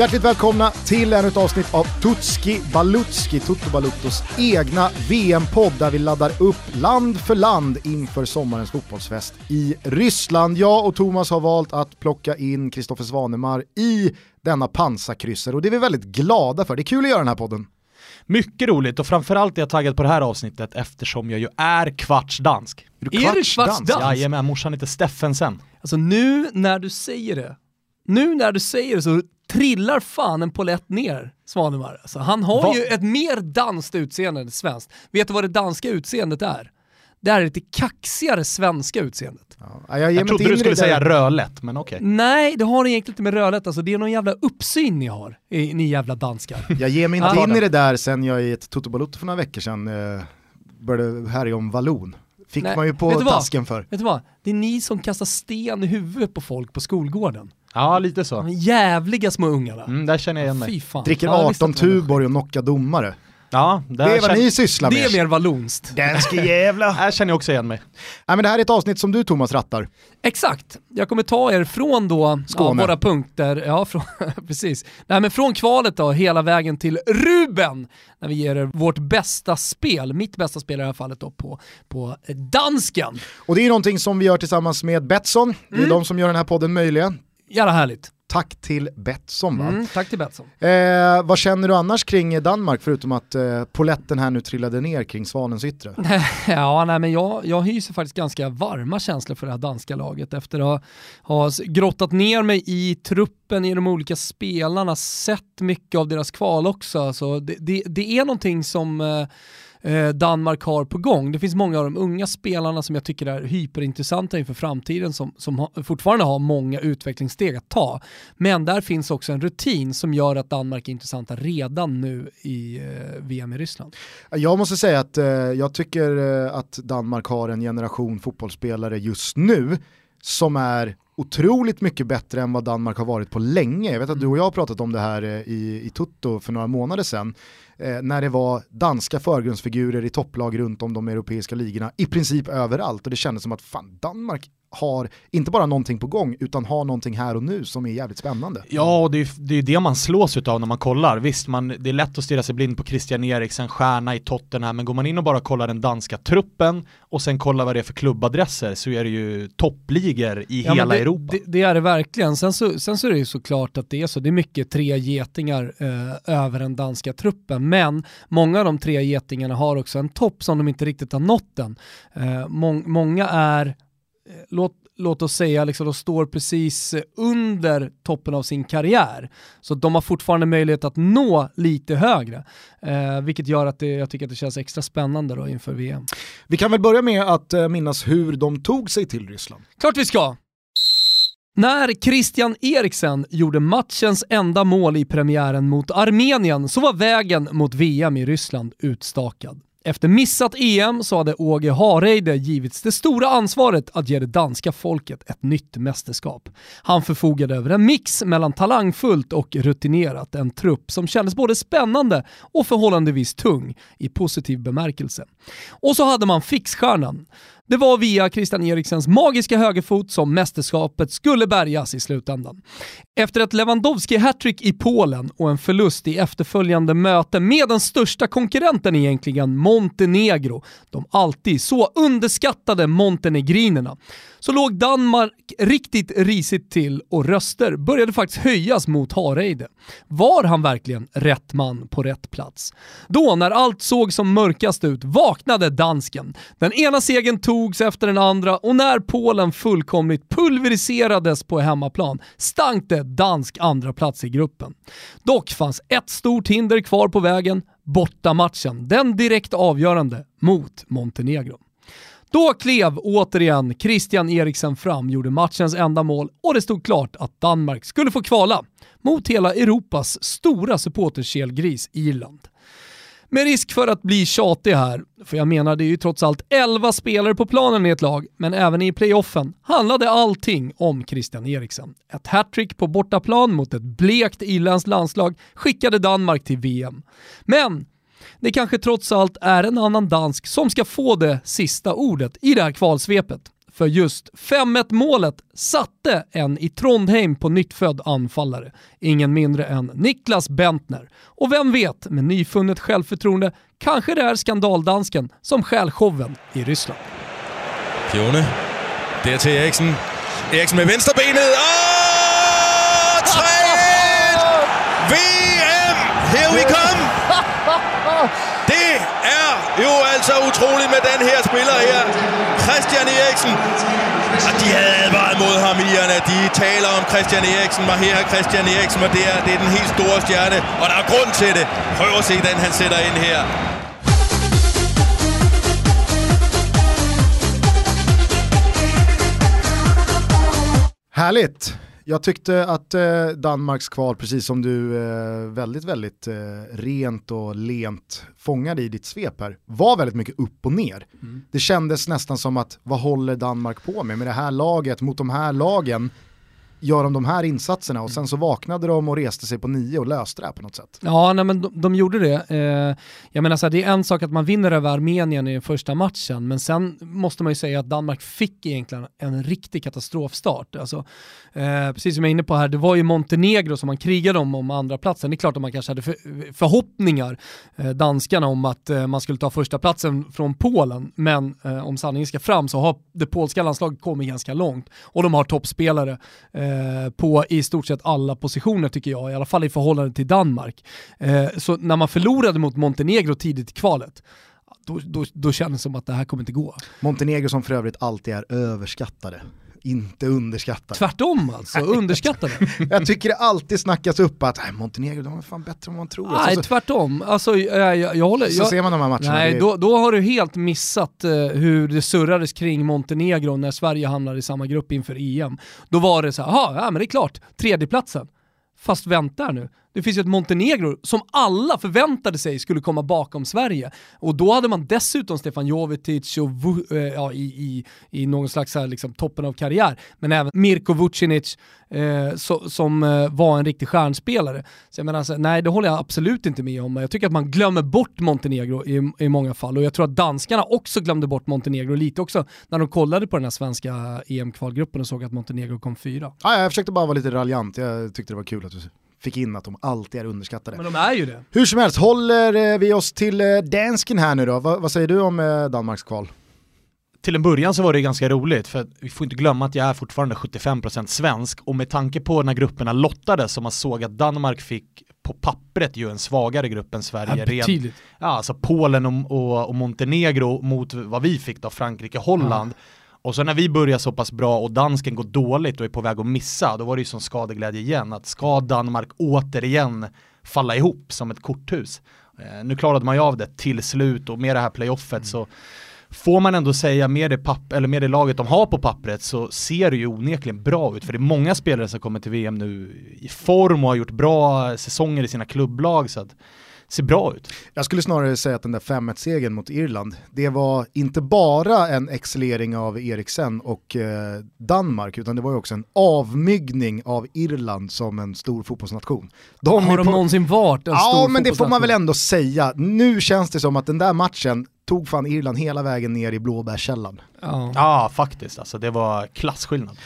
Hjärtligt välkomna till ännu ett avsnitt av Tutski Balutski, Toto Balutos egna VM-podd där vi laddar upp land för land inför sommarens fotbollsfest i Ryssland. Jag och Thomas har valt att plocka in Kristoffer Svanemar i denna pansarkryssare och det är vi väldigt glada för. Det är kul att göra den här podden. Mycket roligt och framförallt är jag taggad på det här avsnittet eftersom jag ju är kvartsdansk. Är du Är du kvartsdansk? Jajamän, morsan heter Steffensen. Alltså nu när du säger det, nu när du säger det så trillar fan en polett ner Svanemar. Alltså, han har Va? ju ett mer danskt utseende än svenskt. Vet du vad det danska utseendet är? Det är det lite kaxigare svenska utseendet. Ja, jag Jag trodde du skulle säga rödlätt, men okej. Nej, det har egentligen inte med rödlätt, alltså det är någon jävla uppsyn ni har, i- ni jävla danskar. Jag ger mig inte in i det där sen jag i ett Toto för några veckor sedan eh, började härja om vallon. Fick Nej, man ju på tasken för. Vet du vad? Det är ni som kastar sten i huvudet på folk på skolgården. Ja, lite så. De jävliga små ungarna. Mm, där känner jag igen mig. Fy fan. Dricker Ja, jag visste 18 att det var det. Tuborg och knockar domare. Ja, Det är vad känner, ni sysslar Det är med. mer vallonskt. Danske jävla. Här känner jag också igen mig. Nej men det här är ett avsnitt som du Thomas rattar. Exakt, jag kommer ta er från då ja, Skåne. våra punkter, ja från, precis. Nej men från kvalet då, hela vägen till Ruben, när vi ger er vårt bästa spel, mitt bästa spel i det här fallet då på, på dansken. Och det är någonting som vi gör tillsammans med Betsson. Det är Mm. de som gör den här podden möjliga. Jävla härligt. Tack till Betsson va? Mm, tack till Betsson. Eh, vad känner du annars kring Danmark förutom att eh, poletten här nu trillade ner kring Svanens yttre? Ja, nej, men jag, jag hyser faktiskt ganska varma känslor för det här danska laget efter att ha, ha grottat ner mig i truppen, i de olika spelarna, sett mycket av deras kval också. Alltså, det, det, det är någonting som eh, eh, Danmark har på gång. Det finns många av de unga spelarna som jag tycker är hyperintressanta inför framtiden som, som ha, fortfarande har många utvecklingssteg att ta. Men där finns också en rutin som gör att Danmark är intressanta redan nu i eh, VM i Ryssland. Jag måste säga att eh, jag tycker eh, att Danmark har en generation fotbollsspelare just nu som är otroligt mycket bättre än vad Danmark har varit på länge. Jag vet att du och jag har pratat om det här eh, i, i Tutto för några månader sedan. Eh, när det var danska förgrundsfigurer i topplag runt om de europeiska ligorna i princip överallt och det kändes som att fan Danmark har inte bara någonting på gång utan har någonting här och nu som är jävligt spännande. Ja, och det är ju det, är det man slås av när man kollar. Visst, man, det är lätt att stirra sig blind på Christian Eriksen, stjärna i Tottenham, men går man in och bara kollar den danska truppen och sen kollar vad det är för klubbadresser så är det ju toppligor i Ja, hela det, Europa. Det, det är det verkligen. Sen så, sen så är det ju såklart att det är så. Det är mycket tre getingar eh, över den danska truppen. Men många av de tre getingarna har också en topp som de inte riktigt har nått än. Eh, mång, många är, låt, låt oss säga, liksom, de står precis eh, under toppen av sin karriär. Så de har fortfarande möjlighet att nå lite högre. Eh, vilket gör att det, jag tycker att det känns extra spännande då inför VM. Vi kan väl börja med att eh, minnas hur de tog sig till Ryssland. Klart vi ska! När Christian Eriksen gjorde matchens enda mål i premiären mot Armenien så var vägen mot VM i Ryssland utstakad. Efter missat EM så hade Åge Hareide givits det stora ansvaret att ge det danska folket ett nytt mästerskap. Han förfogade över en mix mellan talangfullt och rutinerat, en trupp som kändes både spännande och förhållandevis tung i positiv bemärkelse. Och så hade man fixstjärnan. Det var via Christian Eriksens magiska högerfot som mästerskapet skulle bärgas i slutändan. Efter ett Lewandowski-hattrick i Polen och en förlust i efterföljande möte med den största konkurrenten egentligen, Montenegro, de alltid så underskattade montenegrinerna, så låg Danmark riktigt risigt till och röster började faktiskt höjas mot Hareide. Var han verkligen rätt man på rätt plats? Då, när allt såg som mörkast ut, vaknade dansken. Den ena segern tog togs efter den andra och när Polen fullkomligt pulveriserades på hemmaplan stank det dansk andra plats i gruppen. Dock fanns ett stort hinder kvar på vägen, bortamatchen, den direkt avgörande mot Montenegro. Då klev återigen Christian Eriksen fram, gjorde matchens enda mål och det stod klart att Danmark skulle få kvala mot hela Europas stora supporterkelgris Irland. Med risk för att bli tjatig här, för jag menar det är ju trots allt 11 spelare på planen i ett lag, men även i playoffen handlade allting om Christian Eriksen. Ett hattrick på bortaplan mot ett blekt irländskt landslag skickade Danmark till VM. Men det kanske trots allt är en annan dansk som ska få det sista ordet i det här kvalsvepet. För just 5-1 målet satte en i Trondheim på nyttfödd anfallare. Ingen mindre än Niklas Bentner. Och vem vet, med nyfunnet självförtroende kanske det är skandaldansken som stjäl showen i Ryssland. Pione. Der til Eriksen. Eriksen med venstrebenet. Åh! 3 VM! Here we come! så utroligt med den her spiller her. Christian Eriksen. Og de havde advaret mod ham, Ierne. De taler om Christian Eriksen, og her er Christian Eriksen, og det er, det er den helt store stjerne. Og der er grund til det. Prøv at se den, han sætter ind her. Härligt! Jag tyckte att eh, Danmarks kval, precis som du eh, väldigt, väldigt eh, rent och lent fångade i ditt svep här, var väldigt mycket upp och ner. Mm. Det kändes nästan som att, vad håller Danmark på med? Med det här laget, mot de här lagen, gör de de här insatserna och sen så vaknade de och reste sig på nio och löste det här på något sätt. Ja, nej, men de, de gjorde det. Eh, jag menar så här, det är en sak att man vinner över Armenien i första matchen, men sen måste man ju säga att Danmark fick egentligen en riktig katastrofstart. Alltså, eh, precis som jag är inne på här, det var ju Montenegro som man krigade om om andra platsen. Det är klart att man kanske hade för, förhoppningar, eh, danskarna, om att eh, man skulle ta första platsen från Polen, men eh, om sanningen ska fram så har det polska landslaget kommit ganska långt och de har toppspelare eh, Eh, på i stort sett alla positioner tycker jag, i alla fall i förhållande till Danmark. Eh, så när man förlorade mot Montenegro tidigt i kvalet, då, då, då kändes det som att det här kommer inte gå. Montenegro som för övrigt alltid är överskattade inte underskattade. Tvärtom alltså, underskattade. jag tycker det alltid snackas upp att Montenegro, de är fan bättre än man tror. Nej, alltså, tvärtom. Alltså, jag, jag, jag håller, så jag, ser man de här matcherna. Nej, då, då har du helt missat uh, hur det surrades kring Montenegro när Sverige hamnade i samma grupp inför EM. Då var det så här, ja men det är klart, tredjeplatsen. Fast vänta nu, det finns ju ett Montenegro som alla förväntade sig skulle komma bakom Sverige. Och då hade man dessutom Stefan Jovetic och, eh, ja, i, i, i någon slags här, liksom, toppen av karriär. Men även Mirko Vucinic eh, so, som eh, var en riktig stjärnspelare. Så jag menar, alltså, nej det håller jag absolut inte med om. Jag tycker att man glömmer bort Montenegro i, i många fall. Och jag tror att danskarna också glömde bort Montenegro lite också när de kollade på den här svenska EM-kvalgruppen och såg att Montenegro kom fyra. Ja, jag försökte bara vara lite raljant, jag tyckte det var kul att du fick in att de alltid är underskattade. Men de är ju det. Hur som helst, håller eh, vi oss till eh, dansken här nu då? Va, vad säger du om eh, Danmarks kval? Till en början så var det ganska roligt, för vi får inte glömma att jag är fortfarande 75% svensk och med tanke på när grupperna lottades så man såg att Danmark fick på pappret ju en svagare grupp än Sverige. Ja, betydligt. ja, alltså Polen och, och, och, Montenegro mot vad vi fick då, Frankrike, Holland. Ja. Och så när vi börjar så pass bra och dansken går dåligt och är på väg att missa, då var det ju som skadeglädje igen. Att ska Danmark återigen falla ihop som ett korthus? Eh, nu klarade man ju av det till slut och med det här playoffet mm. så får man ändå säga med det, papp, eller med det laget de har på pappret så ser det ju onekligen bra ut. För det är många spelare som kommer till VM nu i form och har gjort bra säsonger i sina klubblag. Så att ser bra ut. Jag skulle snarare säga att den där 5-1-segern mot Irland, det var inte bara en excellering av Eriksen och eh, Danmark, utan det var ju också en avmyggning av Irland som en stor fotbollsnation. De Har de på... någonsin varit en ja, stor Ja, men det får man väl ändå säga. Nu känns det som att den där matchen tog fan Irland hela vägen ner i blåbärskällan. Ja. ja, faktiskt alltså. Det var klasskillnad.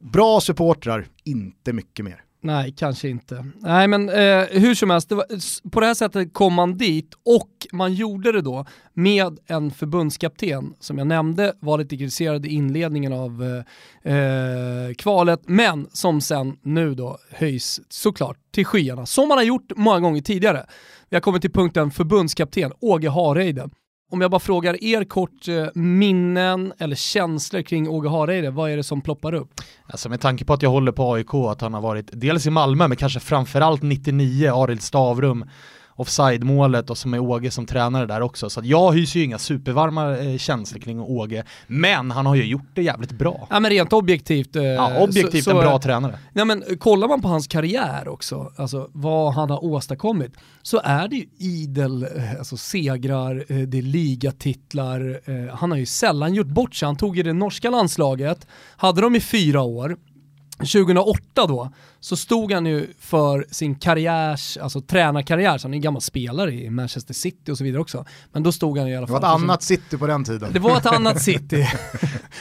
Bra supportrar, inte mycket mer. Nej, kanske inte. Nej, men eh, hur som helst, det var, på det här sättet kom man dit och man gjorde det då med en förbundskapten som jag nämnde var lite kritiserad i inledningen av eh, eh, kvalet, men som sen nu då höjs såklart till skyarna, som man har gjort många gånger tidigare. Vi har kommit till punkten förbundskapten Åge Hareide. Om jag bara frågar er kort eh, minnen eller känslor kring Åge Hareide, vad är det som ploppar upp? Alltså med tanke på att jag håller på AIK, att han har varit dels i Malmö, men kanske framförallt 99, Arild Stavrum, offside-målet och som är Åge som tränare där också. Så jag hyser ju inga supervarma eh, känslor kring Åge, men han har ju gjort det jävligt bra. Ja men rent objektivt. Eh, ja, objektivt så, en bra tränare. Ja men kollar man på hans karriär också, alltså vad han har åstadkommit, så är det ju idel eh, alltså, segrar, det är ligatitlar, han har ju sällan gjort bort sig. Han tog ju det norska landslaget, hade dem i fyra år, 2008 då, så stod han ju för sin karriärs, alltså tränarkarriär, så han är en gammal spelare i Manchester City och så vidare också. Men då stod han i alla Det fall var ett för sin- annat city på den tiden. det var ett annat city.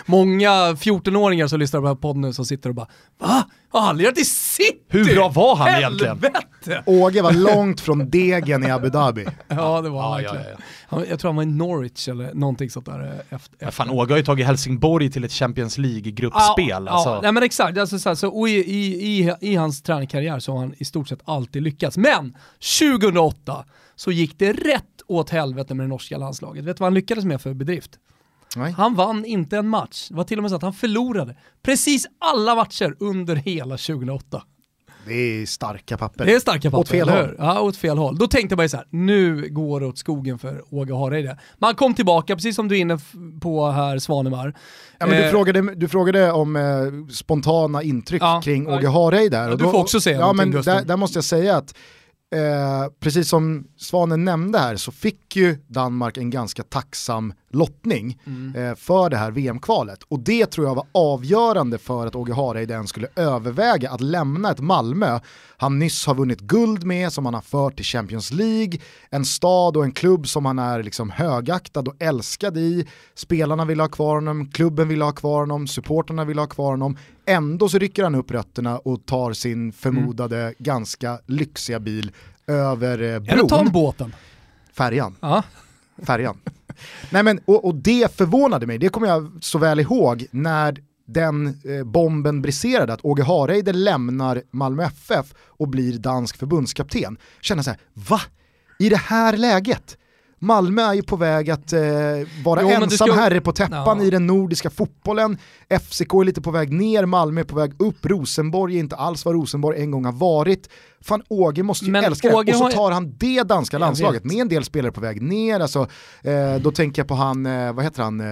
Många 14-åringar som lyssnar på den här podden nu som sitter och bara Va? Har han lirat i city? Hur bra var han egentligen? Helvete! Åge var långt från degen i Abu Dhabi. Ja det var Ja, han ja, verkligen. ja. Han, jag tror han var i Norwich eller någonting sånt där. eh, Efter, Ja, fan, Åge har ju tagit Helsingborg till ett Champions League-gruppspel. Ja, alltså. ja, nej men exakt, alltså, så, här, så, och i, i, i, i hans tränarkarriär så har han i stort sett alltid lyckats. Men 2008 så gick det rätt åt helvete med det norska landslaget. Vet du vad han lyckades med för bedrift? Nej. Han vann inte en match. Det var till och med så att han förlorade precis alla matcher under hela 2008. Det är starka papper. Det är starka papper, Åt fel håll. Ja, åt fel håll. Då tänkte jag bara så här, nu går det åt skogen för Åge Hareide. Man kom tillbaka, precis som du är inne på här Svanemar. Ja, men du, Eh, frågade, du frågade om eh, spontana intryck Ja. kring Åge Hareide där. Ja, du får också säga ja, men där, där måste jag säga att eh, precis som Svanen nämnde här så fick ju Danmark en ganska tacksam lottning Mm. eh, för det här VM-kvalet. Och det tror jag var avgörande för att Åge Hareide ens skulle överväga att lämna ett Malmö han nyss har vunnit guld med, som han har fört till Champions League, en stad och en klubb som han är liksom högaktad och älskad i. Spelarna vill ha kvar honom, klubben vill ha kvar honom, supporterna vill ha kvar honom. Ändå så rycker han upp rötterna och tar sin förmodade ganska lyxiga bil över eh, Eller ta en bron, båten. färjan Ja. färjan. Nej men, och, och det förvånade mig, det kommer jag så väl ihåg när den eh, bomben briserade, att Åge Hareide lämnar Malmö FF och blir dansk förbundskapten. Känner så här, va? I det här läget? Malmö är ju på väg att eh, vara Jo, ensam ska- herre på täppan Ja. i den nordiska fotbollen. FCK är lite på väg ner, Malmö är på väg upp, Rosenborg är inte alls vad Rosenborg en gång har varit. Fan Åge måste ju Men älska Åge det. Och så tar han det danska landslaget med en del spelare på väg ner. Alltså, eh, då tänker jag på han, eh, vad heter han, eh,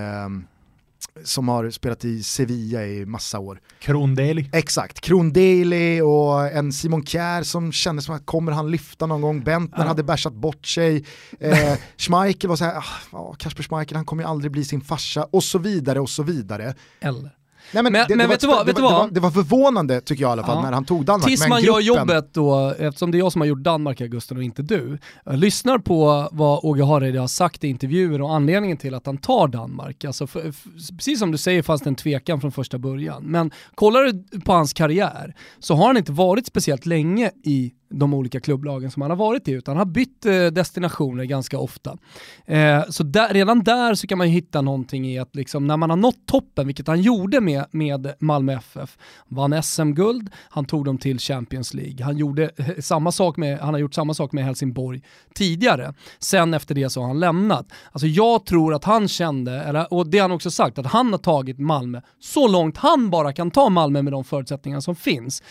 som har spelat i Sevilla i massa år. Krondeli. Exakt, Kron Daly och en Simon Kjär som kändes som att kommer han lyfta någon gång, Bentner Ja. hade bärsat bort sig, eh, Schmeichel var så här, ah, Kasper Schmeichel han kommer ju aldrig bli sin farsa och så vidare och så vidare. Eller? Nej, men Men- det, men det, vet du var, vad, det, var, det, var, förvånande tycker jag i alla fall Ja. när han tog Danmark. Tills man gör gruppen- jobbet då, eftersom det är jag som har gjort Danmark Augusten och inte du, jag lyssnar på vad Åge Hareide har sagt i intervjuer och anledningen till att han tar Danmark. Alltså för, för, precis som du säger fanns det en tvekan från första början. Men kollar du på hans karriär så har han inte varit speciellt länge i de olika klubblagen som han har varit i, utan han har bytt eh, destinationer ganska ofta. Eh, så där, redan där så kan man ju hitta någonting i att liksom, när man har nått toppen, vilket han gjorde med, med Malmö FF, vann SM-guld, han tog dem till Champions League, han, gjorde eh, samma sak med, han har gjort samma sak med Helsingborg tidigare. Sen efter det så har han lämnat. Alltså jag tror att han kände, eller, och det har han också sagt, att han har tagit Malmö så långt han bara kan ta Malmö med de förutsättningar som finns.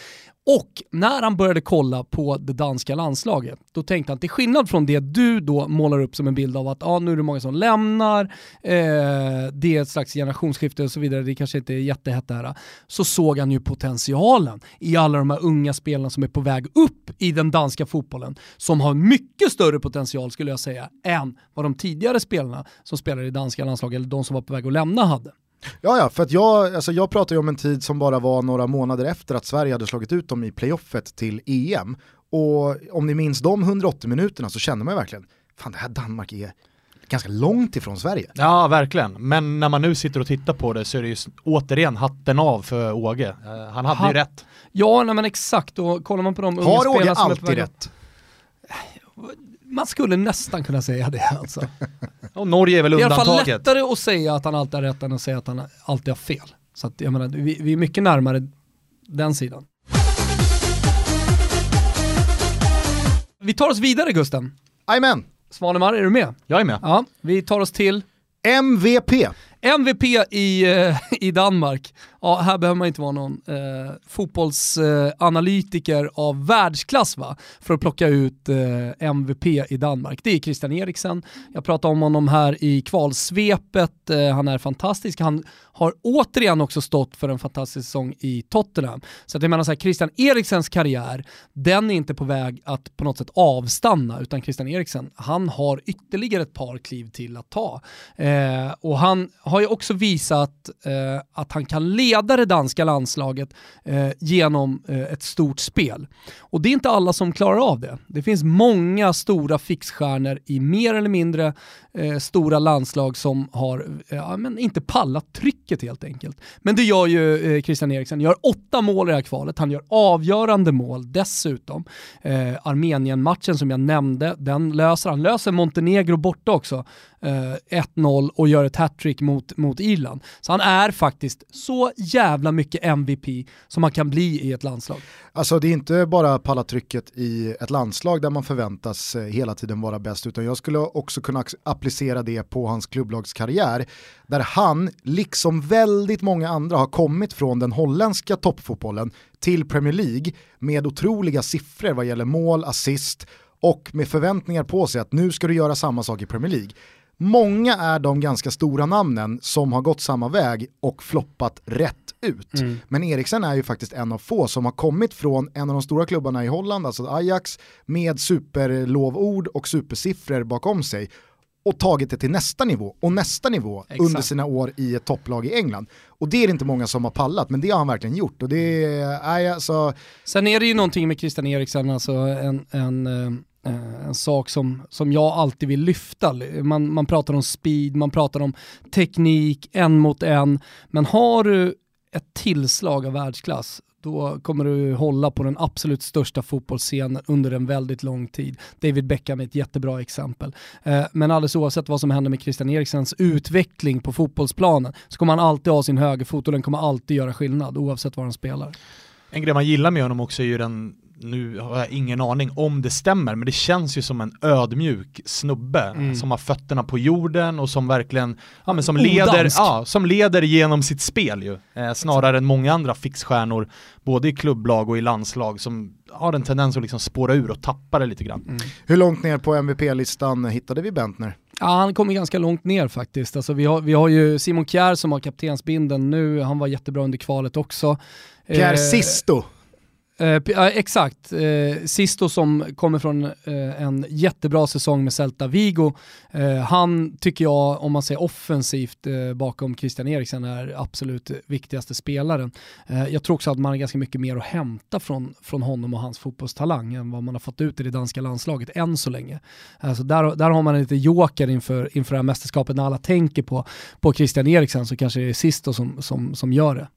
Och när han började kolla på det danska landslaget, då tänkte han till skillnad från det du då målar upp som en bild av att ah, nu är det många som lämnar, eh, det är ett slags generationsskifte och så vidare, det kanske inte är jättehett det här, så såg han ju potentialen i alla de här unga spelarna som är på väg upp i den danska fotbollen, som har mycket större potential skulle jag säga, än vad de tidigare spelarna som spelar i danska landslaget, eller de som var på väg att lämna hade. Ja, ja, för att jag, alltså jag pratar ju om en tid som bara var några månader efter att Sverige hade slagit ut dem i playoffet till EM. Och om ni minns de 180 minuterna så kände man ju verkligen, fan det här Danmark är ganska långt ifrån Sverige. Ja, verkligen. Men när man nu sitter och tittar på det så är det ju återigen hatten av för Åge. Eh, han hade Han- ju rätt. Ja, nej, men exakt, och kollar man på de unga Har Åge spelarna som är på alltid väg rätt? Man skulle nästan kunna säga det alltså. Och Norge är väl Det är i alla fall undantaget. lättare att säga att han alltid har rätt än att säga att han alltid har fel. Så att, jag menar, vi, vi är mycket närmare den sidan. Vi tar oss vidare Gusten. Jajamän, Svanemar, är du med? Jag är med. Ja, vi tar oss till MVP. MVP i, eh, i Danmark. Ja, här behöver man inte vara någon eh, fotbollsanalytiker av världsklass va? för att plocka ut eh, MVP i Danmark. Det är Christian Eriksen. Jag pratade om honom här i kvalsvepet. Eh, han är fantastisk. Han har återigen också stått för en fantastisk säsong i Tottenham. Så att jag menar så här, Christian Eriksens karriär, den är inte på väg att på något sätt avstanna, utan Christian Eriksen, han har ytterligare ett par kliv till att ta. Eh, och han har ju också visat eh, att han kan leva leda det danska landslaget eh, genom eh, ett stort spel. Och det är inte alla som klarar av det. Det finns många stora fixstjärnor i mer eller mindre eh, stora landslag som har eh, men inte pallat trycket helt enkelt. Men det gör ju eh, Christian Eriksen, gör åtta mål i det här kvalet, han gör avgörande mål dessutom. Eh, Armenien-matchen som jag nämnde, den löser han. Löser Montenegro borta också, eh, 1-0 och gör ett hattrick mot, mot Irland. Så han är faktiskt så jävla mycket MVP som man kan bli i ett landslag. Alltså det är inte bara pallatrycket i ett landslag där man förväntas eh, hela tiden vara bäst, utan jag skulle också kunna applicera det på hans klubblagskarriär, där han, liksom väldigt många andra, har kommit från den holländska toppfotbollen till Premier League med otroliga siffror vad gäller mål, assist och med förväntningar på sig att nu ska du göra samma sak i Premier League. Många är de ganska stora namnen som har gått samma väg och floppat rätt ut. Mm. Men Eriksen är ju faktiskt en av få som har kommit från en av de stora klubbarna i Holland, alltså Ajax, med superlovord och supersiffror bakom sig och tagit det till nästa nivå och nästa nivå Exakt. under sina år i ett topplag i England. Och det är det inte många som har pallat, men det har han verkligen gjort. Och det är, alltså... Sen är det ju någonting med Christian Eriksen, alltså en, en eh, Eh, en sak som, som jag alltid vill lyfta. Man, man pratar om speed, man pratar om teknik, en mot en. Men har du ett tillslag av världsklass, då kommer du hålla på den absolut största fotbollsscenen under en väldigt lång tid. David Beckham är ett jättebra exempel. Eh, men alldeles oavsett vad som händer med Christian Eriksens utveckling på fotbollsplanen så kommer han alltid ha sin högerfot och den kommer alltid göra skillnad oavsett var han spelar. En grej man gillar med honom också är ju den nu har jag ingen aning om det stämmer, men det känns ju som en ödmjuk snubbe mm. som har fötterna på jorden och som verkligen, ja men som leder, ja, som leder genom sitt spel ju. Eh, snarare än många andra fixstjärnor, både i klubblag och i landslag, som har en tendens att liksom spåra ur och tappa det lite grann. Mm. Hur långt ner på MVP-listan hittade vi Bentner? Ja, han kommer ganska långt ner faktiskt. Alltså, vi, har, vi har ju Simon Kjär som har kaptensbinden nu, han var jättebra under kvalet också. Pierre eh, Sisto. Eh, exakt, eh, Sisto som kommer från eh, en jättebra säsong med Celta Vigo. Eh, han tycker jag, om man säger offensivt eh, bakom Christian Eriksen, är absolut viktigaste spelaren. Eh, jag tror också att man har ganska mycket mer att hämta från, från honom och hans fotbollstalang än vad man har fått ut i det danska landslaget än så länge. Alltså där, där har man lite joker inför, inför det här mästerskapet. När alla tänker på, på Christian Eriksen så kanske det är Sisto som, som, som gör det.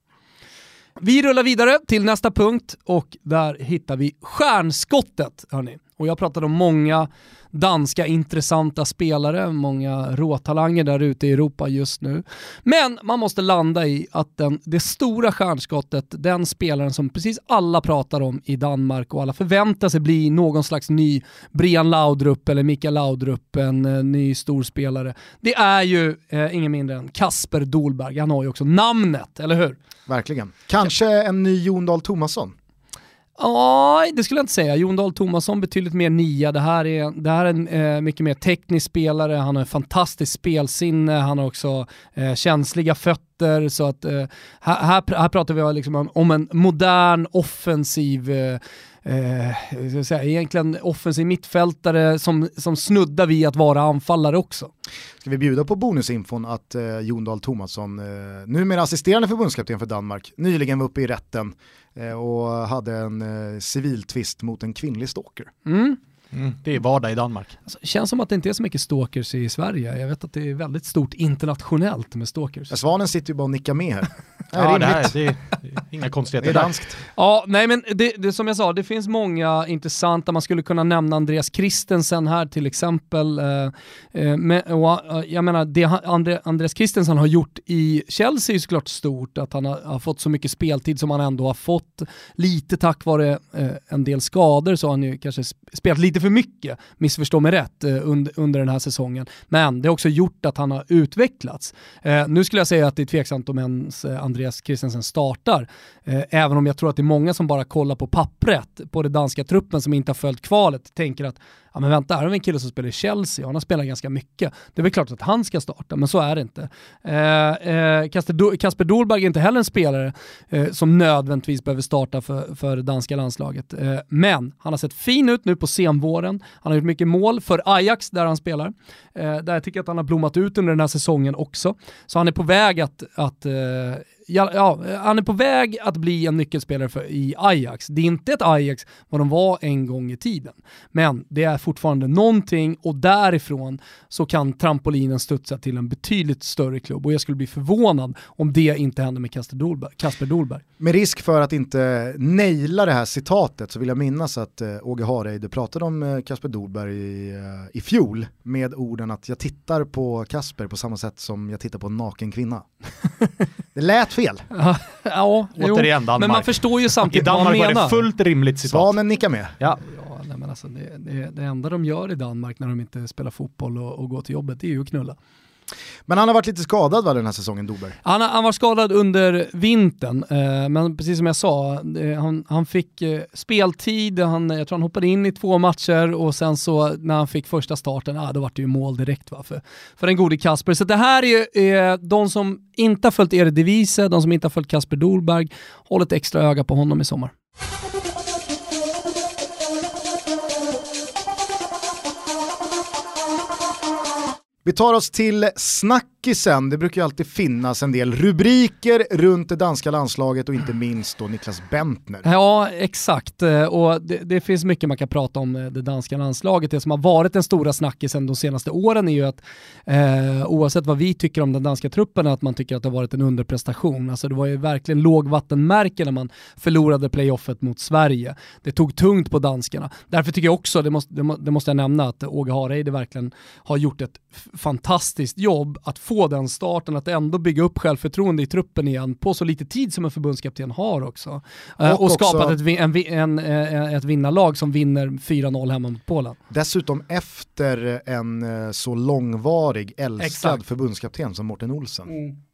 Vi rullar vidare till nästa punkt och där hittar vi stjärnskottet. Hörrni. Och jag pratade om många danska intressanta spelare, många råtalanger där ute i Europa just nu. Men man måste landa i att den, det stora stjärnskottet, den spelaren som precis alla pratar om i Danmark och alla förväntar sig bli någon slags ny Brian Laudrup eller Mikael Laudrup, en eh, ny storspelare. Det är ju eh, ingen mindre än Kasper Dolberg. Han har ju också namnet, eller hur? Verkligen. Kanske en ny Jon Dahl Tomasson? Ja, det skulle jag inte säga. Jon Dahl Tomasson betydligt mer nia. Det här är, det här är en eh, mycket mer teknisk spelare, han har en fantastisk spelsinne, han har också eh, känsliga fötter. Så att, eh, här, här, pratar vi liksom om, om en modern offensiv eh, eh, säga, egentligen offensiv mittfältare som, som snuddar vid att vara anfallare också. Ska vi bjuda på bonusinfon att eh, Jon Dahl Tomasson, eh, numera assisterande förbundskapten för Danmark, nyligen var uppe i rätten Eh, och hade en eh, civiltvist mot en kvinnlig stalker. Mm. Mm, det är vardag i Danmark. Alltså, känns som att det inte är så mycket stalkers i Sverige. Jag vet att det är väldigt stort internationellt med stalkers. Ja, svanen sitter ju bara och nickar med här. ja, det, här, det är inga konstigheter. Det är danskt. Ja, nej men det, det, som jag sa, det finns många intressanta. Man skulle kunna nämna Andreas Christensen här till exempel. Eh, eh, med, och, eh, jag menar, det Andre, Andreas Christensen har gjort i Chelsea är såklart stort, att han har, har, fått så mycket speltid som han ändå har fått. Lite tack vare en del skador så har han ju kanske spelat lite lite för mycket, missförstå mig rätt, eh, under, under den här säsongen. Men det har också gjort att han har utvecklats. Eh, nu skulle jag säga att det är tveksamt om ens eh, Andreas Christensen startar, eh, även om jag tror att det är många som bara kollar på pappret på den danska truppen som inte har följt kvalet, tänker att ja men vänta, här har vi en kille som spelar i Chelsea han har spelat ganska mycket. Det är väl klart att han ska starta, men så är det inte. Eh, eh, Kasper, Dolberg är inte heller en spelare eh, som nödvändigtvis behöver starta för, för det danska landslaget. Eh, men han har sett fin ut nu på senvåren. Han har gjort mycket mål för Ajax där han spelar. Eh, där jag tycker att han har blommat ut under den här säsongen också. Så han är på väg att, att eh, ja, ja, han är på väg att bli en nyckelspelare för, i Ajax. Det är inte ett Ajax vad de var en gång i tiden. Men det är fortfarande någonting och därifrån så kan trampolinen studsa till en betydligt större klubb och jag skulle bli förvånad om det inte händer med Kasper Dolberg. Kasper Dolberg. Med risk för att inte naila det här citatet så vill jag minnas att uh, Åge Hareide pratade om uh, Kasper Dolberg i, uh, i fjol med orden att jag tittar på Kasper på samma sätt som jag tittar på en naken kvinna. det lät fel. ja, Återigen Danmark. Men man förstår ju samtidigt vad han menar. I. Danmark var det fullt rimligt citat. Svanen nickar med. Ja. Ja, nej, men alltså det, det, det enda de gör i Danmark när de inte spelar fotboll och, och går till jobbet, det är ju att knulla. Men han har varit lite skadad va, den här säsongen, Dober? Han, han var skadad under vintern, eh, men precis som jag sa, eh, han, han fick eh, speltid, han, jag tror han hoppade in i två matcher och sen så när han fick första starten, ah, då var det ju mål direkt va, för, för den gode Kasper. Så det här är eh, de som inte har följt Eredivisie, de som inte har följt Kasper Dolberg, håll ett extra öga på honom i sommar. Vi tar oss till snack snackisen, det brukar ju alltid finnas en del rubriker runt det danska landslaget och inte minst då Niklas Bentner. Ja, exakt. Eh, och det, det, finns mycket man kan prata om eh, det danska landslaget. Det som har varit den stora snackisen de senaste åren är ju att eh, oavsett vad vi tycker om den danska truppen, att man tycker att det har varit en underprestation. Alltså det var ju verkligen lågvattenmärke när man förlorade playoffet mot Sverige. Det tog tungt på danskarna. Därför tycker jag också, det måste, det måste jag nämna, att Åge Hareide verkligen har gjort ett fantastiskt jobb att få den starten, att ändå bygga upp självförtroende i truppen igen på så lite tid som en förbundskapten har också. Och, och skapat ett, en, en, en, ett vinnarlag som vinner 4-0 hemma mot Polen. Dessutom efter en så långvarig, älskad Exakt. förbundskapten som Morten Olsen. Mm.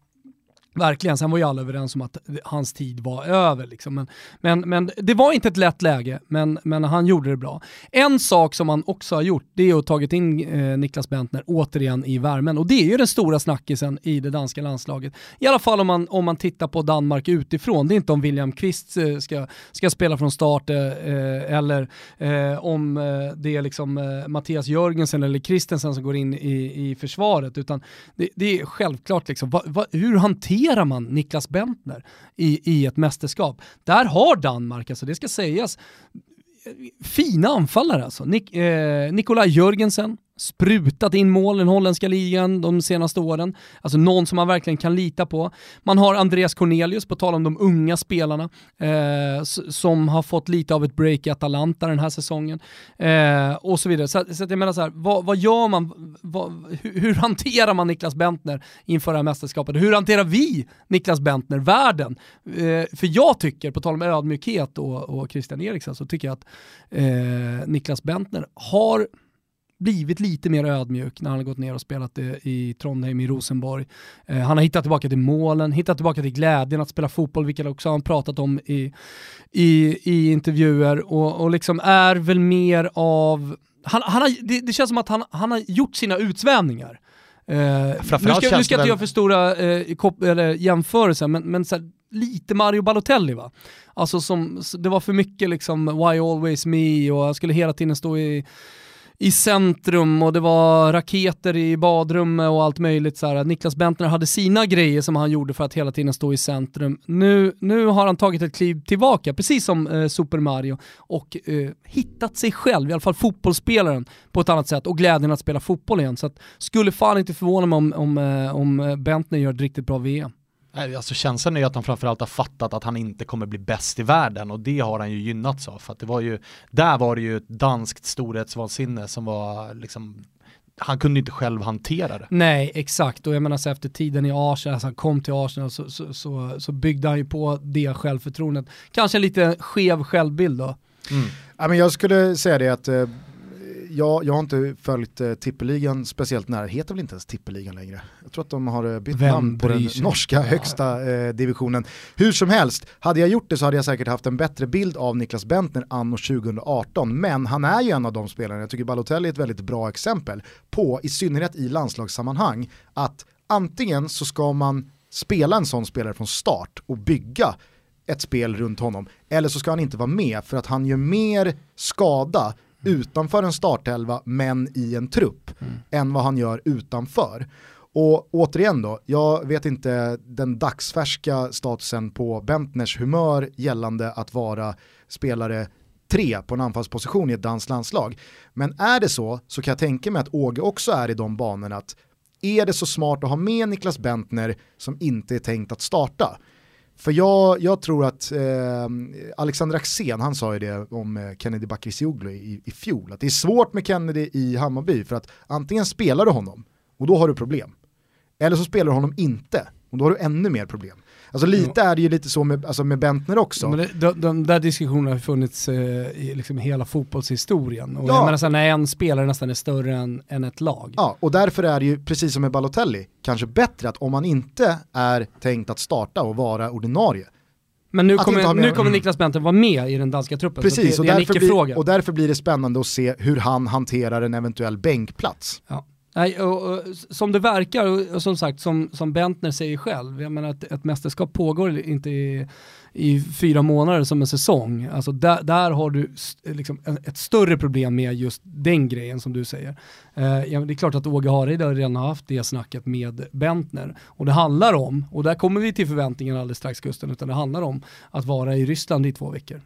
Verkligen, sen var ju alla överens om att hans tid var över. Liksom. Men, men, men det var inte ett lätt läge, men, men han gjorde det bra. En sak som han också har gjort, det är att tagit in eh, Niklas Bentner återigen i värmen. Och det är ju den stora snackisen i det danska landslaget. I alla fall om man, om man tittar på Danmark utifrån. Det är inte om William Kvist eh, ska, ska spela från start eh, eh eller eh, om eh, det är liksom eh, Mattias Jörgensen eller Christensen som går in i, i försvaret, utan det, det är självklart liksom, va, va, hur hanterar hanterar man Niklas Bentner i, i ett mästerskap? Där har Danmark, alltså det ska sägas, fina anfallare alltså. Nik eh, Nikolaj Jörgensen, sprutat in mål i den holländska ligan de senaste åren. Alltså någon som man verkligen kan lita på. Man har Andreas Cornelius, på tal om de unga spelarna, eh, som har fått lite av ett break i Atalanta den här säsongen. Eh, och så vidare. Så, så att jag menar så här, vad, vad gör man, vad, hur, hur, hanterar man Niklas Bentner inför det här mästerskapet? Hur hanterar vi Niklas Bentner, världen? Eh, för jag tycker, på tal om ödmjukhet och, och Christian Eriksen, så tycker jag att eh, Niklas Bentner har blivit lite mer ödmjuk när han har gått ner och spelat i Trondheim, i Rosenborg. Eh, han har hittat tillbaka till målen, hittat tillbaka till glädjen att spela fotboll, vilket också han pratat om i, i, i intervjuer och, och liksom är väl mer av, han, han har, det, det känns som att han, han har gjort sina utsvävningar. Eh, nu ska, nu ska jag inte göra för stora eh, kop, eller jämförelser, men, men så här, lite Mario Balotelli va? Alltså som, det var för mycket liksom why always me och jag skulle hela tiden stå i i centrum och det var raketer i badrummet och allt möjligt. Så här. Niklas Bentner hade sina grejer som han gjorde för att hela tiden stå i centrum. Nu, nu har han tagit ett kliv tillbaka, precis som eh, Super Mario, och eh, hittat sig själv, i alla fall fotbollsspelaren, på ett annat sätt och glädjen att spela fotboll igen. Så att, skulle fan inte förvåna mig om, om, eh, om eh, Bentner gör ett riktigt bra VM. Alltså känslan är ju att han framförallt har fattat att han inte kommer bli bäst i världen och det har han ju gynnats av. För att det var ju, där var det ju ett danskt storhetsvansinne som var liksom han kunde inte själv hantera det. Nej, exakt. Och jag menar så efter tiden i Arsenal, alltså han kom till Arsenal så, så, så, så byggde han ju på det självförtroendet. Kanske en lite skev självbild då. Mm. Ja, men jag skulle säga det att eh, jag, jag har inte följt eh, tippeligan speciellt nära, heter väl inte ens tippeligan längre. Jag tror att de har eh, bytt Vem namn på den norska högsta eh, divisionen. Hur som helst, hade jag gjort det så hade jag säkert haft en bättre bild av Niklas Bentner anno 2018, men han är ju en av de spelarna, jag tycker Balotelli är ett väldigt bra exempel på, i synnerhet i landslagssammanhang, att antingen så ska man spela en sån spelare från start och bygga ett spel runt honom, eller så ska han inte vara med för att han gör mer skada utanför en startelva men i en trupp mm. än vad han gör utanför. Och återigen då, jag vet inte den dagsfärska statusen på Bentners humör gällande att vara spelare tre på en anfallsposition i ett danskt landslag. Men är det så, så kan jag tänka mig att Åge också är i de banorna att är det så smart att ha med Niklas Bentner som inte är tänkt att starta? För jag, jag tror att eh, Alexander Axén, han sa ju det om eh, Kennedy Bakircioglu i, i fjol, att det är svårt med Kennedy i Hammarby för att antingen spelar du honom och då har du problem. Eller så spelar du honom inte och då har du ännu mer problem. Alltså lite är det ju lite så med, alltså med Bentner också. Men det, de, de där diskussionerna har funnits eh, i liksom hela fotbollshistorien. Och Ja. jag menar så när en spelare nästan är större än, än ett lag. Ja, och därför är det ju precis som med Balotelli, kanske bättre att om man inte är tänkt att starta och vara ordinarie, Men nu kommer, nu kommer Mm. Niklas Bentner vara med i den danska truppen. precis, så och, det, det därför blir, och därför blir det spännande att se hur han hanterar en eventuell bänkplats. Ja. Nej, och, och, som det verkar, och, och som sagt, som, som Bentner säger själv, jag menar att ett mästerskap pågår inte i, i fyra månader som en säsong. Alltså där, där har du liksom en- ett större problem med just den grejen som du säger. Eh, ja, det är klart att Åge Hareide har redan haft det snacket med Bentner. Och det handlar om, och där kommer vi till förväntningarna alldeles strax Gusten, utan det handlar om att vara i Ryssland i två veckor.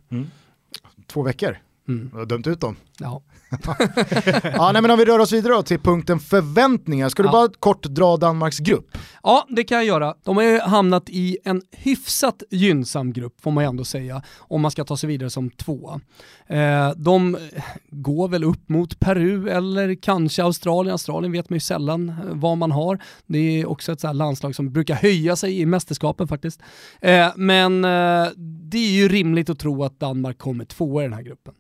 Två veckor, Mm. jag har dömt ut dem. Ja. ja, nej, men om vi rör oss vidare då till punkten förväntningar, ska du Ja. bara kort dra Danmarks grupp? Ja, det kan jag göra. De har ju hamnat i en hyfsat gynnsam grupp får man ju ändå säga, om man ska ta sig vidare som tvåa. Eh, de går väl upp mot Peru eller kanske Australien. Australien vet man ju sällan eh, vad man har. Det är också ett så landslag som brukar höja sig i mästerskapen faktiskt. Eh, men eh, det är ju rimligt att tro att Danmark kommer tvåa i den här gruppen.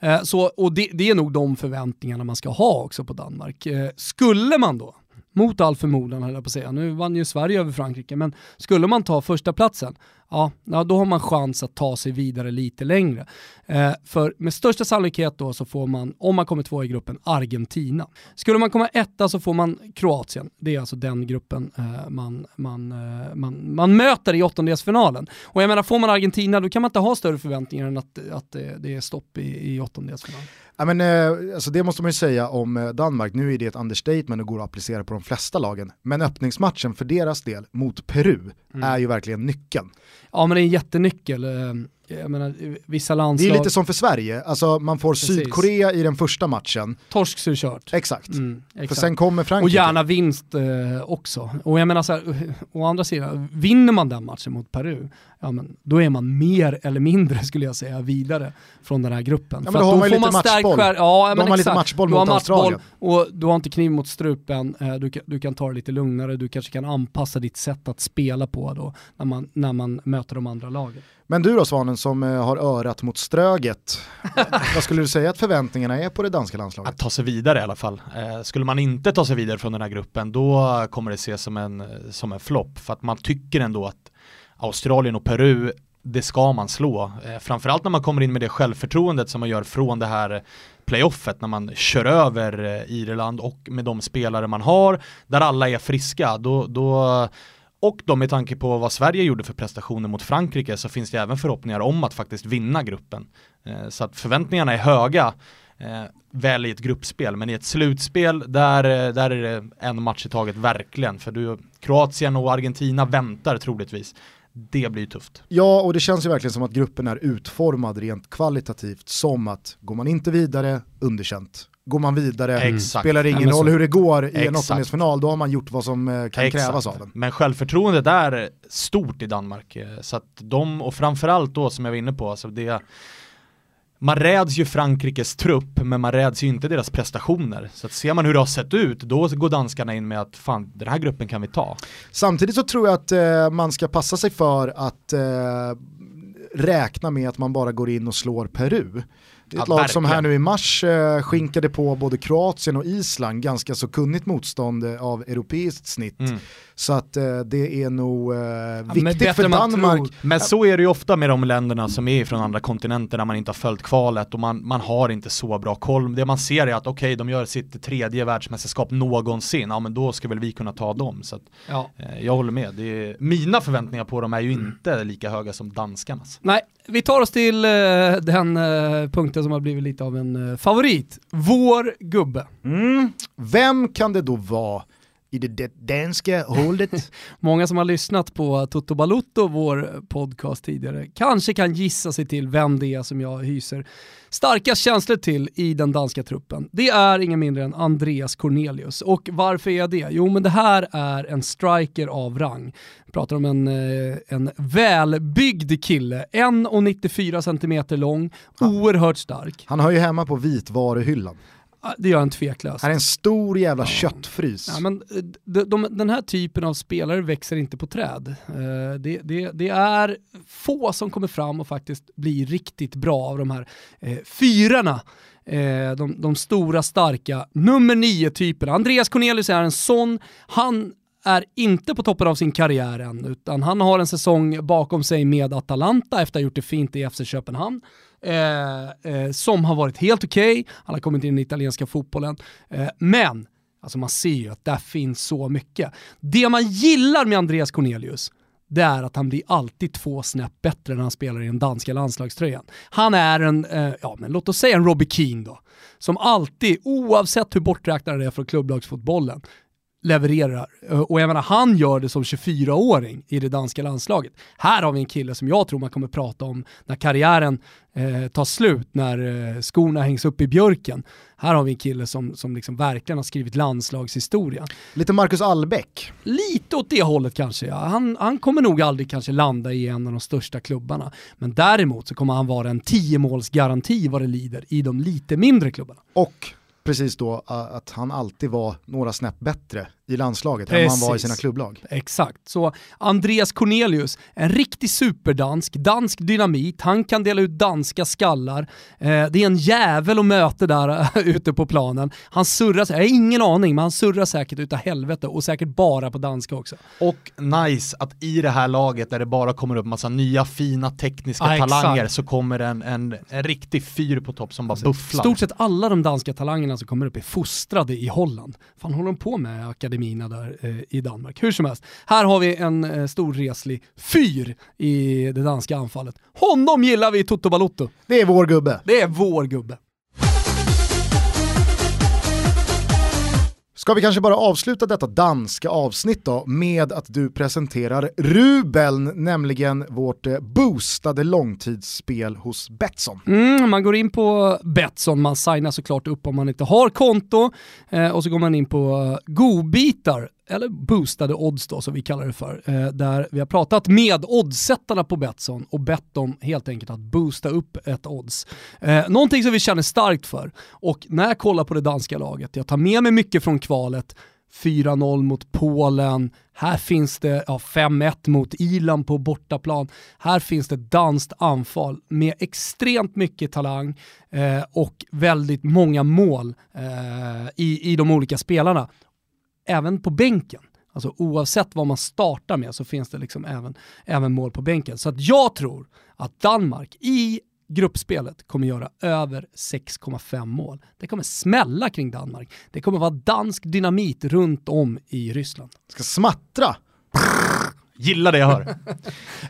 Eh, så, och det, det är nog de förväntningarna man ska ha också på Danmark. Eh, skulle man då mot all förmodan höll jag på att säga. Nu vann ju Sverige över Frankrike, men skulle man ta första platsen, ja, då har man chans att ta sig vidare lite längre. Eh, för med största sannolikhet då så får man, om man kommer två i gruppen, Argentina. Skulle man komma etta så får man Kroatien. Det är alltså den gruppen eh, man, man, eh, man, man möter i åttondelsfinalen. Och jag menar, får man Argentina då kan man inte ha större förväntningar än att, att det, det är stopp i, i åttondelsfinalen. Ja, men, eh, alltså det måste man ju säga om eh, Danmark, nu är det ett understatement och går att applicera på de flesta lagen. Men öppningsmatchen för deras del mot Peru Mm. är ju verkligen nyckeln. Ja men det är en jättenyckel. Eh, Eh, Jag menar, vissa Det landslag... är lite som för Sverige, alltså man får Precis. Sydkorea i den första matchen, Torsk så är det kört. exakt. Mm, För exakt. sen kommer Och Frankrike. gärna vinst eh, också. Och jag menar så här, å andra sidan, vinner man den matchen mot Peru, ja men då är man mer eller mindre skulle jag säga vidare från den här gruppen. men För då har man ju lite matchboll. skär- Ja, Då men har man lite matchboll mot Australien. och du har inte kniv mot strupen, eh, du, kan, du kan ta det lite lugnare, du kanske kan anpassa ditt sätt att spela på då när man, när man möter de andra lagen. Men du då Svanen som eh, har örat mot ströget, vad skulle du säga att förväntningarna är på det danska landslaget? Att ta sig vidare i alla fall. Eh, skulle man inte ta sig vidare från den här gruppen då kommer det ses som en, som en flopp. För att man tycker ändå att Australien och Peru, det ska man slå. Eh, framförallt när man kommer in med det självförtroendet som man gör från det här playoffet när man kör över Irland och med de spelare man har, där alla är friska. Då, då, och då med tanke på vad Sverige gjorde för prestationer mot Frankrike så finns det även förhoppningar om att faktiskt vinna gruppen. Eh, så att förväntningarna är höga eh, väl i ett gruppspel, men i ett slutspel där, eh, där är det en match i taget verkligen. För du, Kroatien och Argentina väntar troligtvis. Det blir tufft. Ja, och det känns ju verkligen som att gruppen är utformad rent kvalitativt som att går man inte vidare, underkänt. Går man vidare, Exakt. spelar Ja, ingen så- roll hur det går i en Exakt. åttondelsfinal, då har man gjort vad som eh, kan Exakt. krävas av den. Men självförtroendet är stort i Danmark. eh, Så att de, och framförallt då som jag var inne på, alltså det man räds ju Frankrikes trupp, men man räds ju inte deras prestationer. Så att ser man hur det har sett ut, då går danskarna in med att fan, den här gruppen kan vi ta. Samtidigt så tror jag att eh, man ska passa sig för att eh, räkna med att man bara går in och slår Peru. Det är ett Ja, lag som här verkligen. nu i mars eh, skinkade på både Kroatien och Island ganska så kunnigt motstånd eh, av europeiskt snitt. Mm. Så att eh, det är nog eh, viktigt bättre för Danmark. tror. Men så är det ju ofta med de länderna som är från andra kontinenter där man inte har följt kvalet och man, man har inte så bra koll. Det man ser är att okej, de gör sitt tredje världsmästerskap någonsin, ja men då ska väl vi kunna ta dem. Så att, Ja. eh, jag håller med. Det är, mina förväntningar på dem är ju inte lika höga som danskarnas. Nej, vi tar oss till den eh, punkten som har blivit lite av en eh, favorit. Vår gubbe. Mm. Vem kan det då vara i det danska hållet. Många som har lyssnat på Toto Balutto, vår podcast tidigare, kanske kan gissa sig till vem det är som jag hyser starka känslor till i den danska truppen. Det är ingen mindre än Andreas Cornelius. Och varför är det? Jo, men det här är en striker av rang. Vi pratar om en, eh, en välbyggd kille, 1,94 cm lång, oerhört stark. Han hör ju hemma på vitvaruhyllan. Det gör han tveklöst. Han är en stor jävla ja. köttfrys. Ja, men eh, de, de, den här typen av spelare växer inte på träd. Uh, det, det, det, är få som kommer fram och faktiskt blir riktigt bra av de här uh, fyrarna. Uh, de, de, stora, starka, nummer nio-typerna. Andreas Cornelius är en sån. Han är inte på toppen av sin karriär än, utan han har en säsong bakom sig med Atalanta efter att ha gjort det fint i FC Köpenhamn. Eh, eh, som har varit helt okej, okay. han har kommit in i den italienska fotbollen. Eh, men, alltså man ser ju att där finns så mycket. Det man gillar med Andreas Cornelius, det är att han blir alltid två snäpp bättre när han spelar i den danska landslagströjan. Han är en, eh, ja men låt oss säga en Robbie Keane då, som alltid, oavsett hur borträknad det är från klubblagsfotbollen, levererar. Eh, och jag menar, han gör det som 24-åring i det danska landslaget. Här har vi en kille som jag tror man kommer prata om när karriären eh, tar slut, när eh, skorna hängs upp i björken. Här har vi en kille som, som liksom verkligen har skrivit landslagshistoria. Lite Marcus Albeck? Lite åt det hållet kanske, ja. Han, han kommer nog aldrig kanske landa i en av de största klubbarna. Men däremot så kommer han vara en 10-målsgaranti vad det lider i de lite mindre klubbarna. Och precis då att han alltid var några snäpp bättre i landslaget Precis. än han var i sina klubblag. Exakt, så Andreas Cornelius, en riktig superdansk, dansk dynamit, han kan dela ut danska skallar. Eh, det är en jävel att möta där ute på planen. Han surrar, jag har ingen aning, men han surrar säkert utav helvete och säkert bara på danska också. Och nice att i det här laget där det bara kommer upp massa nya fina tekniska ja, talanger exakt. så kommer en, en, en riktig fyr på topp som bara alltså, bufflar. Stort sett alla de danska talangerna som kommer upp är fostrade i Holland. Fan håller de på med akademi akademierna där eh, i Danmark. Hur som helst, här har vi en eh, stor reslig fyr i det danska anfallet. Honom gillar vi i Toto Balotto. Det är vår gubbe. Det är vår gubbe. Ska vi kanske bara avsluta detta danska avsnitt då med att du presenterar Rubeln, nämligen vårt eh, boostade långtidsspel hos Betsson. Mm, man går in på Betsson, man signar såklart upp om man inte har konto eh, och så går man in på eh, godbitar eller boostade odds då som vi kallar det för, eh, där vi har pratat med oddsättarna på Betsson och bett dem helt enkelt att boosta upp ett odds. Eh, någonting som vi känner starkt för och när jag kollar på det danska laget, jag tar med mig mycket från kvalet, 4-0 mot Polen, här finns det ja, 5-1 mot Irland på bortaplan. Här finns det danskt anfall med extremt mycket talang eh, och väldigt många mål eh, i, i de olika spelarna även på bänken. Alltså oavsett vad man startar med så finns det liksom även, även mål på bänken. Så att jag tror att Danmark i gruppspelet kommer göra över 6,5 mål. Det kommer smälla kring Danmark. Det kommer vara dansk dynamit runt om i Ryssland. Ska smattra. Gillar det jag hör.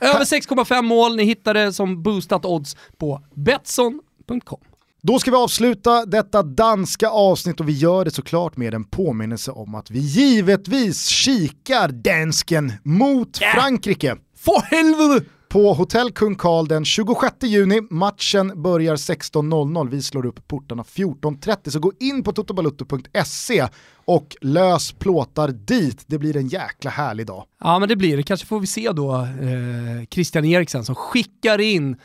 över 6,5 mål, ni hittar det som boostat odds på Betsson.com. Då ska vi avsluta detta danska avsnitt och vi gör det såklart med en påminnelse om att vi givetvis kikar dansken mot yeah. Frankrike. För helvete! På Hotell Kung Karl den 26 juni. Matchen börjar 16.00. Vi slår upp portarna 14.30. Så gå in på totobalutto.se och lös plåtar dit. Det blir en jäkla härlig dag. Ja men det blir det. Kanske får vi se då eh, Christian Eriksen som skickar in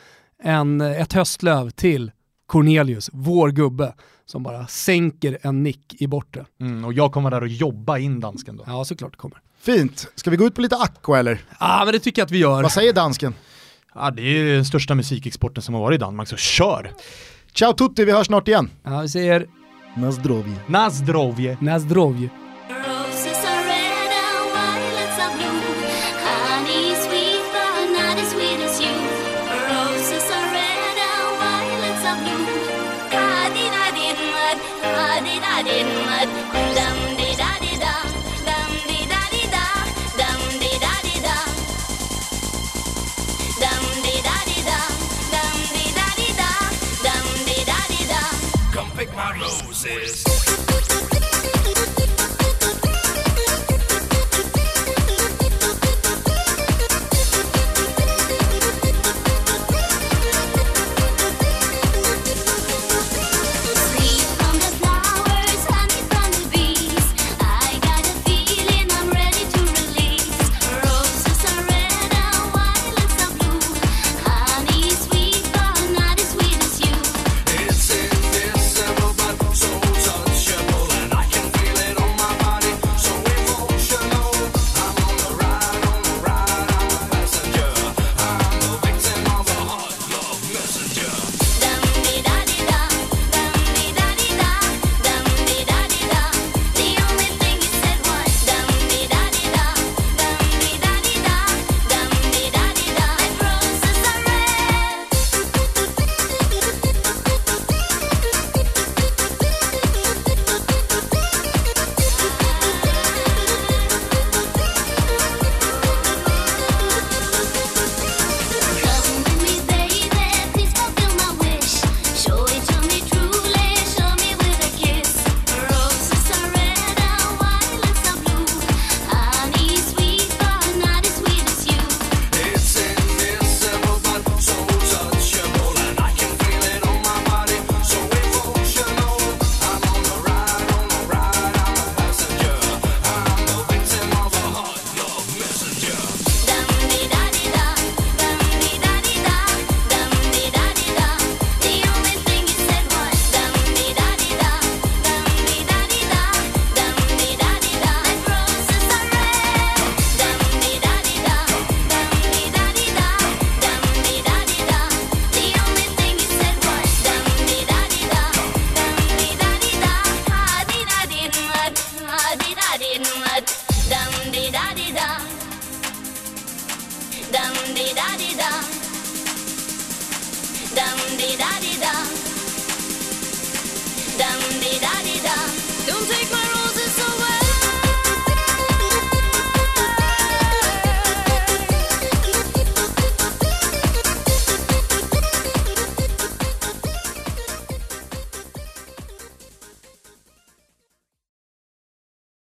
en, ett höstlöv till Cornelius, vår gubbe, som bara sänker en nick i bortre. Mm, och jag kommer där och jobba in dansken då. Ja, såklart det kommer. Fint. Ska vi gå ut på lite aqua eller? Ja, men det tycker jag att vi gör. Vad säger dansken? Ja, det är den största musikexporten som har varit i Danmark, så kör! Ciao tutti, vi hörs snart igen. Ja, vi säger... Nazdrovje. Nazdrovje. Nazdrovje. Come pick my roses.